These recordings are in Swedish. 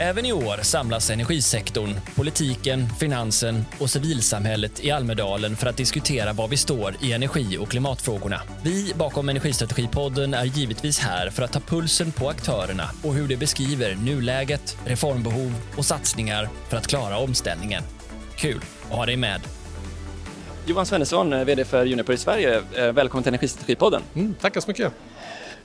Även i år samlas energisektorn, politiken, finansen och civilsamhället i Almedalen för att diskutera var vi står i energi och klimatfrågorna. Vi bakom Energistrategipodden är givetvis här för att ta pulsen på aktörerna och hur de beskriver nuläget, reformbehov och satsningar för att klara omställningen. Kul att ha dig med! Johan Svennesson, VD för Juniper i Sverige. Eh, välkommen till Energistrategipodden. Mm, tackar så mycket.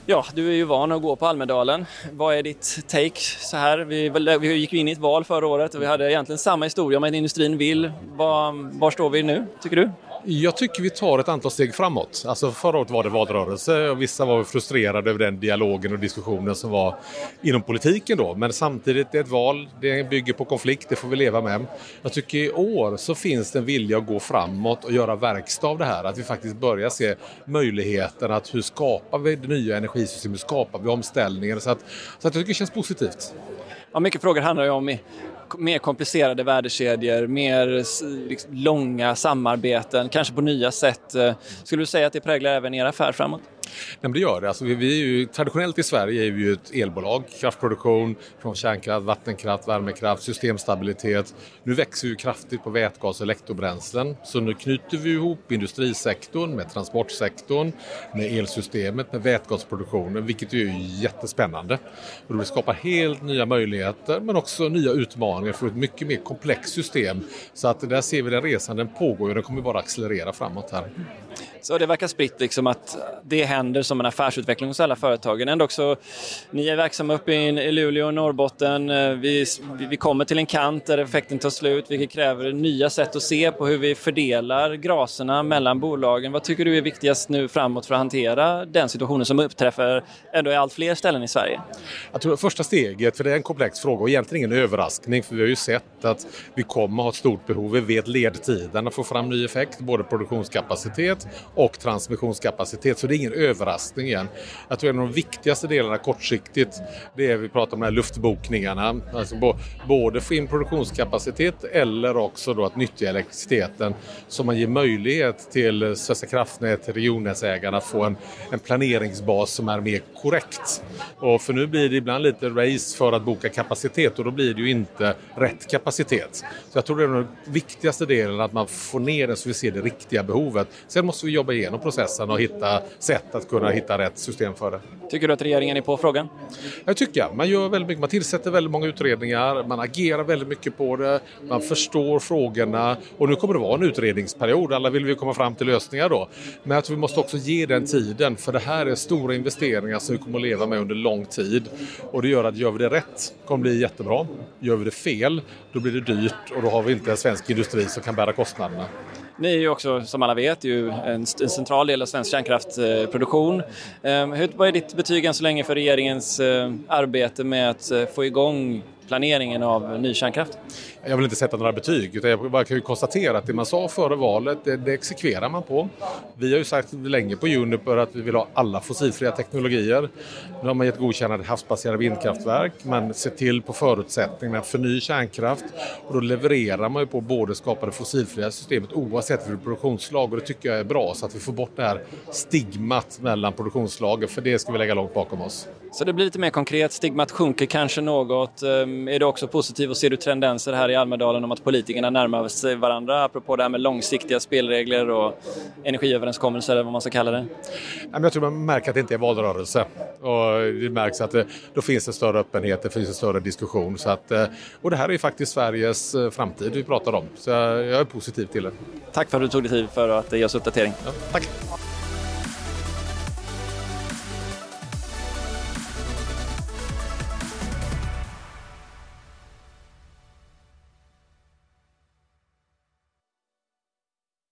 Ja, du är ju van att gå på Almedalen. Vad är ditt take så här? Vi, vi gick ju in i ett val förra året och vi hade egentligen samma historia om att industrin vill. Var, var står vi nu, tycker du? Jag tycker vi tar ett antal steg framåt. Alltså förra året var det valrörelse och vissa var frustrerade över den dialogen och diskussionen som var inom politiken då. Men samtidigt, det är ett val, det bygger på konflikt, det får vi leva med. Jag tycker i år så finns det en vilja att gå framåt och göra verkstad av det här. Att vi faktiskt börjar se möjligheten att hur skapar vi det nya energisystemet, hur skapar vi omställningen? Så att, så att jag tycker det känns positivt. Ja, mycket frågor handlar ju om mer komplicerade värdekedjor, mer liksom, långa samarbeten, kanske på nya sätt. Eh, skulle du säga att det präglar även er affär framåt? Nej, men det gör det. Alltså, vi, vi är ju, traditionellt i Sverige är vi ju ett elbolag. Kraftproduktion från kärnkraft, vattenkraft, värmekraft, systemstabilitet. Nu växer vi kraftigt på vätgas och elektrobränslen. Så nu knyter vi ihop industrisektorn med transportsektorn, med elsystemet, med vätgasproduktionen, vilket är ju jättespännande. Och det skapar helt nya möjligheter men också nya utmaningar för ett mycket mer komplext system. Så att där ser vi den resan, den pågår och den kommer bara accelerera framåt här. Så det verkar spritt liksom att det händer som en affärsutveckling hos alla företagen. Ändå också, ni är verksamma uppe i Luleå och Norrbotten. Eh, vi, vi kommer till en kant där effekten tar slut, vilket kräver nya sätt att se på hur vi fördelar graserna mellan bolagen. Vad tycker du är viktigast nu framåt för att hantera den situationen som uppträffar ändå i allt fler ställen i Sverige? Jag tror första steget, för det är en komplex fråga och egentligen ingen överraskning, för vi har ju sett att vi kommer ha ett stort behov. Vi vet ledtiderna för att få fram ny effekt, både produktionskapacitet och transmissionskapacitet. Så det är ingen överraskning igen. Jag tror en av de viktigaste delarna kortsiktigt det är vi pratar om de här luftbokningarna. Alltså både få in produktionskapacitet eller också då att nyttja elektriciteten så man ger möjlighet till Svenska kraftnät, regionnätsägarna att få en, en planeringsbas som är mer korrekt. Och för nu blir det ibland lite race för att boka kapacitet och då blir det ju inte rätt kapacitet. Så jag tror det är den viktigaste delen att man får ner det så vi ser det riktiga behovet. Sen måste vi jobba igenom processen och hitta sätt att kunna hitta rätt system för det. Tycker du att regeringen är på frågan? Jag tycker Man gör väldigt mycket. Man tillsätter väldigt många utredningar. Man agerar väldigt mycket på det. Man förstår frågorna. Och nu kommer det vara en utredningsperiod. Alla vill vi komma fram till lösningar då. Men jag tror vi måste också ge den tiden. För det här är stora investeringar som vi kommer att leva med under lång tid. Och det gör att gör vi det rätt kommer det bli jättebra. Gör vi det fel, då blir det dyrt och då har vi inte en svensk industri som kan bära kostnaderna. Ni är ju också, som alla vet, ju en, en central del av svensk kärnkraftsproduktion. Eh, vad är ditt betyg än så länge för regeringens eh, arbete med att eh, få igång planeringen av ny kärnkraft? Jag vill inte sätta några betyg, utan jag bara kan ju konstatera att det man sa före valet, det, det exekverar man på. Vi har ju sagt länge på Uniper att vi vill ha alla fossilfria teknologier. Nu har man gett godkännande havsbaserade vindkraftverk, man ser till på förutsättningarna för ny kärnkraft och då levererar man ju på både skapa det fossilfria systemet oavsett vilket produktionsslag och det tycker jag är bra så att vi får bort det här stigmat mellan produktionsslagen för det ska vi lägga långt bakom oss. Så det blir lite mer konkret, stigmat sjunker kanske något. Ehm, är du också positiv och ser du tendenser här i Almedalen om att politikerna närmar sig varandra apropå det här med långsiktiga spelregler och energiöverenskommelser eller vad man ska kalla det? Jag tror man märker att det inte är valrörelse och det märks att det, då finns det större öppenhet, det finns en större diskussion. Så att, eh, och det här är faktiskt Sveriges eh, framtid vi pratar om så jag är positiv till det. Tack för att du tog dig tid för att ge oss uppdatering. Ja, tack!